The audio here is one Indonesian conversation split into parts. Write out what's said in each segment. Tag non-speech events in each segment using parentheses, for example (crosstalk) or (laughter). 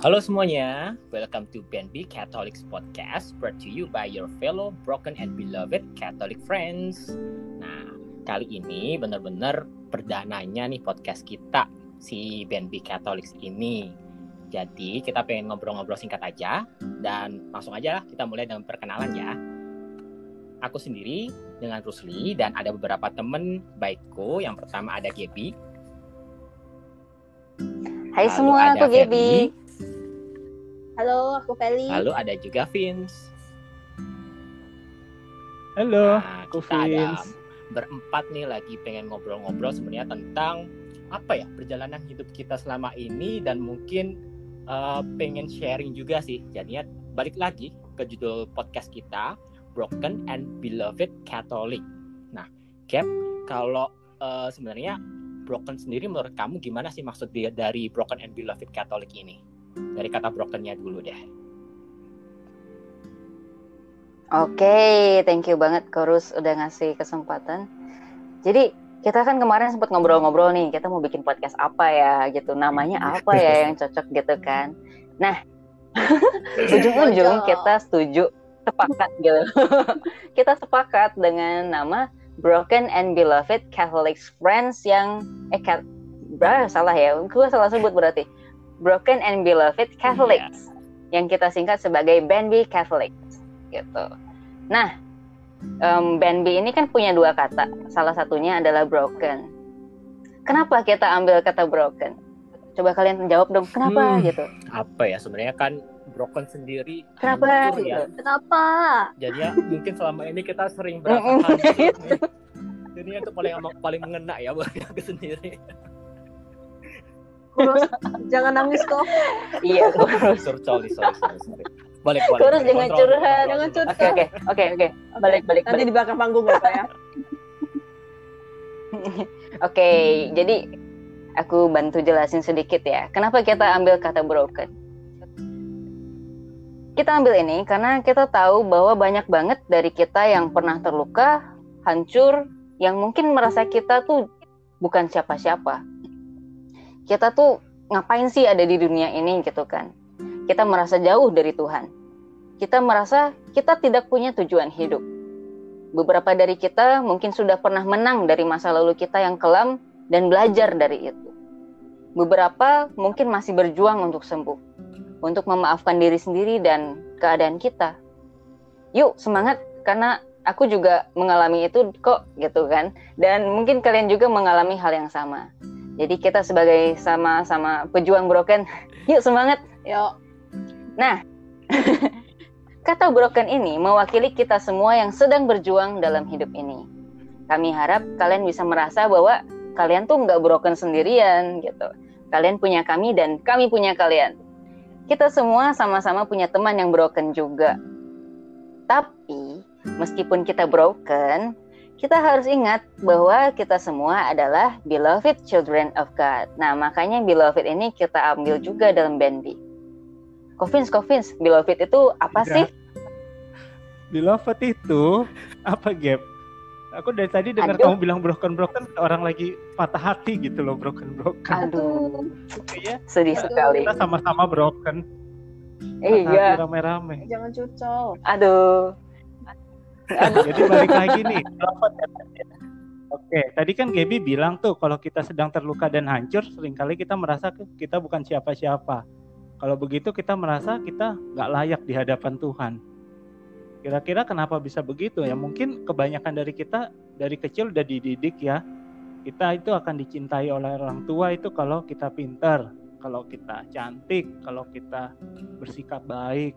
Halo semuanya, welcome to BNB Catholics Podcast brought to you by your fellow broken and beloved Catholic friends. Nah, kali ini benar-benar perdananya nih podcast kita si BNB Catholics ini. Jadi kita pengen ngobrol-ngobrol singkat aja dan langsung aja kita mulai dengan perkenalan ya. Aku sendiri dengan Rusli dan ada beberapa temen baikku. Yang pertama ada Gebi. Hai Lalu semua, aku Gaby. Halo, aku Feli. Lalu ada juga Vince. Halo, Nah, aku kita ada Vince. berempat nih lagi pengen ngobrol-ngobrol sebenarnya tentang apa ya perjalanan hidup kita selama ini dan mungkin uh, pengen sharing juga sih. Jadinya balik lagi ke judul podcast kita Broken and Beloved Catholic. Nah, Cap, kalau uh, sebenarnya broken sendiri menurut kamu gimana sih maksud dia dari Broken and Beloved Catholic ini? Dari kata brokennya dulu deh. Oke, thank you banget Korus udah ngasih kesempatan. Jadi kita kan kemarin sempat ngobrol-ngobrol nih, kita mau bikin podcast apa ya gitu, namanya apa ya yang cocok gitu kan. Nah, (laughs) ujung-ujung kita setuju, sepakat gitu. (laughs) kita sepakat dengan nama Broken and Beloved Catholic Friends yang eh Cat- ah, salah ya, gue salah sebut berarti. Broken and Beloved Catholics yang kita singkat sebagai BNB Catholics gitu. Nah, em, BNB ini kan punya dua kata. Salah satunya adalah broken. Kenapa kita ambil kata broken? Coba kalian jawab dong. Kenapa Hmm. gitu? Apa ya sebenarnya kan broken sendiri Kenapa hancur ya. gitu? Kenapa? Jadi ya mungkin selama ini kita sering berasa hancur (laughs) gitu. nih. Jadi itu paling paling mengena ya buat (laughs) aku sendiri. Kurus, jangan nangis kok. Iya, kurus. Sorry, sorry, sorry, sorry, sorry. Balik, balik. Kurus jangan curhat. Jangan curhat. Oke, oke, oke, oke. Balik, balik, Nanti balik. di belakang panggung ya, Pak ya. (laughs) Oke, jadi aku bantu jelasin sedikit ya. Kenapa kita ambil kata broken? Kita ambil ini karena kita tahu bahwa banyak banget dari kita yang pernah terluka, hancur, yang mungkin merasa kita tuh bukan siapa-siapa. Kita tuh ngapain sih ada di dunia ini gitu kan? Kita merasa jauh dari Tuhan. Kita merasa kita tidak punya tujuan hidup. Beberapa dari kita mungkin sudah pernah menang dari masa lalu kita yang kelam dan belajar dari itu. Beberapa mungkin masih berjuang untuk sembuh, untuk memaafkan diri sendiri dan keadaan kita. Yuk, semangat karena aku juga mengalami itu kok gitu kan. Dan mungkin kalian juga mengalami hal yang sama. Jadi kita sebagai sama-sama pejuang broken, (laughs) yuk semangat. Yuk, Nah, (laughs) kata broken ini mewakili kita semua yang sedang berjuang dalam hidup ini. Kami harap kalian bisa merasa bahwa kalian tuh nggak broken sendirian gitu. Kalian punya kami dan kami punya kalian. Kita semua sama-sama punya teman yang broken juga. Tapi meskipun kita broken, kita harus ingat bahwa kita semua adalah beloved children of God. Nah, makanya beloved ini kita ambil juga dalam BNB. Kofins, Kofins, beloved itu apa Enggak. sih? Beloved itu apa Gap? Aku dari tadi dengar Aduh. kamu bilang broken broken orang lagi patah hati gitu loh broken broken. Aduh, Iya, sedih Aduh. sekali. kita sama-sama broken. Iya, hati rame-rame. jangan cucol. aduh. Jadi balik lagi nih. ya. Oke, tadi kan Gaby bilang tuh kalau kita sedang terluka dan hancur, sering kali kita merasa kita bukan siapa-siapa. Kalau begitu kita merasa kita nggak layak di hadapan Tuhan. Kira-kira kenapa bisa begitu ya? Mungkin kebanyakan dari kita dari kecil udah dididik ya. Kita itu akan dicintai oleh orang tua itu kalau kita pintar, kalau kita cantik, kalau kita bersikap baik.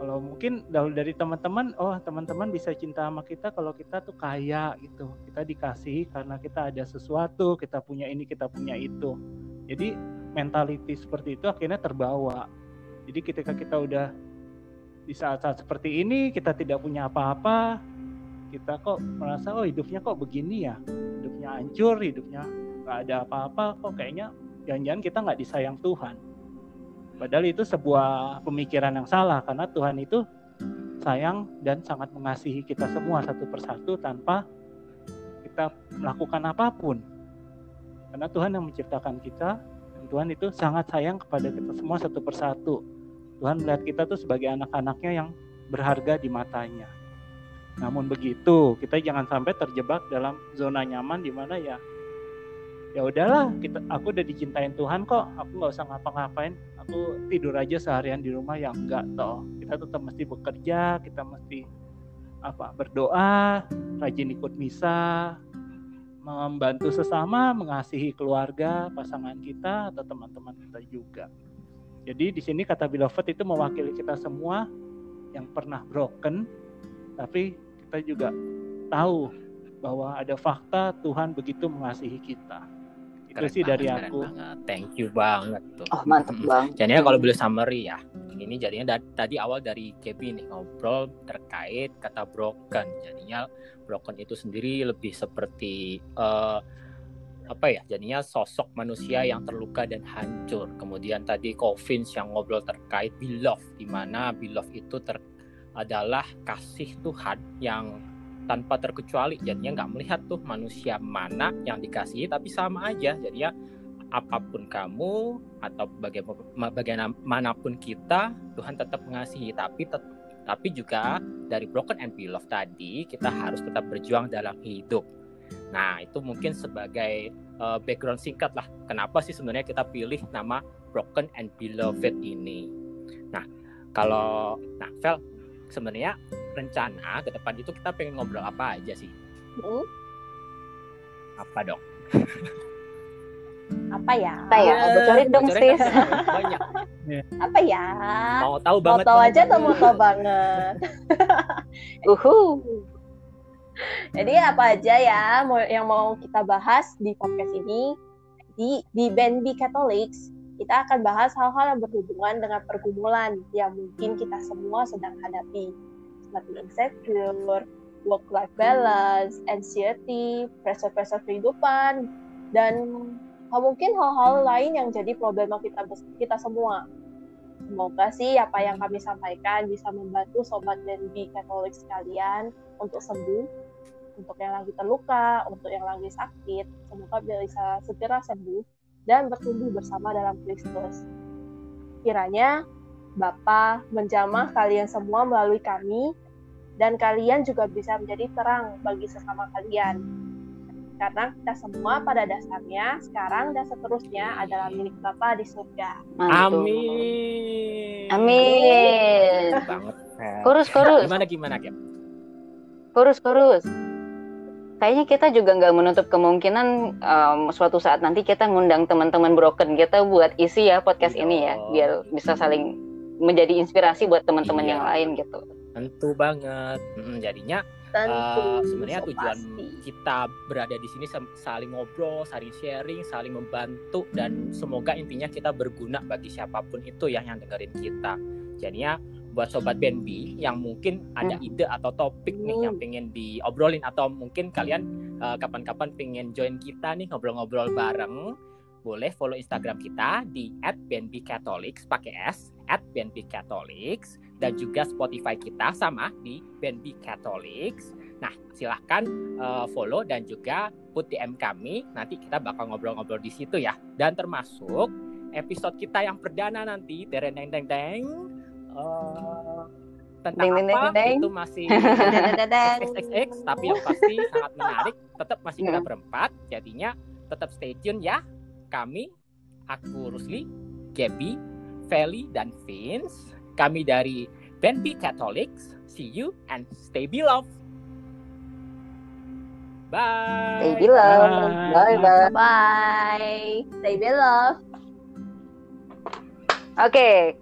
Kalau mungkin dari teman-teman, oh teman-teman bisa cinta sama kita kalau kita tuh kaya gitu. Kita dikasih karena kita ada sesuatu, kita punya ini, kita punya itu. Jadi mentality seperti itu akhirnya terbawa. Jadi ketika kita udah di saat-saat seperti ini kita tidak punya apa-apa, kita kok merasa oh hidupnya kok begini ya, hidupnya hancur, hidupnya nggak ada apa-apa, kok kayaknya jangan-jangan kita nggak disayang Tuhan. Padahal itu sebuah pemikiran yang salah karena Tuhan itu sayang dan sangat mengasihi kita semua satu persatu tanpa kita melakukan apa pun. Karena Tuhan yang menciptakan kita dan Tuhan itu sangat sayang kepada kita semua satu persatu. Tuhan melihat kita tuh sebagai anak-anaknya yang berharga di matanya. Namun begitu, kita jangan sampai terjebak dalam zona nyaman di mana ya ya udahlah kita aku udah dicintain Tuhan kok. Aku nggak usah ngapa-ngapain. Aku tidur aja seharian di rumah yang enggak toh. Kita tetap mesti bekerja kita mesti apa berdoa rajin ikut misa membantu sesama mengasihi keluarga pasangan kita atau teman-teman kita juga. Jadi di sini kata beloved itu mewakili kita semua yang pernah broken tapi kita juga tahu bahwa ada fakta Tuhan begitu mengasihi kita itu Keren sih dari banget, keren aku banget. Thank you banget tuh. Oh mantep Mm-mm. bang. Jadinya kalau boleh summary ya, ini jadinya da- tadi awal dari Kebi nih ngobrol terkait kata broken. Jadinya broken itu sendiri lebih seperti eh, apa ya? Jadinya sosok manusia yang terluka dan hancur. Kemudian tadi Kovins yang ngobrol terkait beloved, di mana beloved itu ter- adalah kasih Tuhan yang tanpa terkecuali. Jadinya nggak melihat tuh manusia mana yang dikasihi tapi sama aja. Jadinya apa pun kamu atau bagaimana bagaimanapun kita Tuhan tetap mengasihi. Tapi tet- tapi juga dari broken and beloved tadi kita harus tetap berjuang dalam hidup. Nah itu mungkin sebagai uh, background singkat lah kenapa sih sebenarnya kita pilih nama broken and beloved ini? Nah kalau nah Vel sebenarnya rencana ke depan itu kita pengen ngobrol apa aja sih Hmm, apa dong apa ya? Apa ya? Bocorin dong, Bocorin sis. kan banyak (laughs) Apa ya? mau tahu Mau banget tahu nih. aja atau mau tahu banget? (laughs) Uhu. Jadi apa aja ya mau- yang mau kita bahas di podcast ini di di BNB Catholics kita akan bahas hal-hal yang berhubungan dengan pergumulan yang mungkin kita semua sedang hadapi seperti insecure, work-life balance, anxiety, pressure-pressure kehidupan, dan mungkin hal-hal lain yang jadi problema kita kita semua. Semoga sih apa yang kami sampaikan bisa membantu sobat BNB Katolik sekalian untuk sembuh untuk yang lagi terluka, untuk yang lagi sakit, semoga bisa segera sembuh dan bertumbuh bersama dalam Kristus. Kiranya Bapa menjamah kalian semua melalui kami, dan kalian juga bisa menjadi terang bagi sesama kalian. Karena kita semua pada dasarnya, sekarang dan seterusnya adalah milik Bapa di surga. Mantul. Amin. Amin. Banget. Kurus kurus Gimana gimana Gem? kurus kurus. Kayaknya kita juga nggak menutup kemungkinan em, suatu saat nanti kita ngundang teman-teman broken kita buat isi ya podcast ini ya, biar bisa saling menjadi inspirasi buat teman-teman Iya. yang lain gitu. Tentu banget. Mm, jadinya Tentu. eh, sebenarnya so tujuan pasti. kita berada di sini saling ngobrol, saling sharing, saling membantu dan semoga intinya kita berguna bagi siapa pun itu ya yang dengerin kita. Jadinya buat sobat BNB yang mungkin ada Hmm. ide atau topik nih yang pengen diobrolin atau mungkin kalian eh, kapan-kapan pengen join kita nih ngobrol-ngobrol bareng, boleh follow Instagram kita di @bnbcatholics pakai S @bnbcatholics dan juga Spotify kita sama di BNB Catholics. Nah, silahkan eh, follow dan juga put DM kami. Nanti kita bakal ngobrol-ngobrol di situ ya. Dan termasuk episode kita yang perdana nanti, deng deng deng deng, eh, tentang deng, apa deng. itu masih. XXX tapi yang pasti sangat menarik tetap masih kita Hmm. berempat jadinya tetap stay tune ya kami aku Rusli Gaby Feli dan Vince kami dari BNB Catholics see you and stay beloved bye Stay beloved. Bye. Bye bye. Bye. Stay beloved. Oke,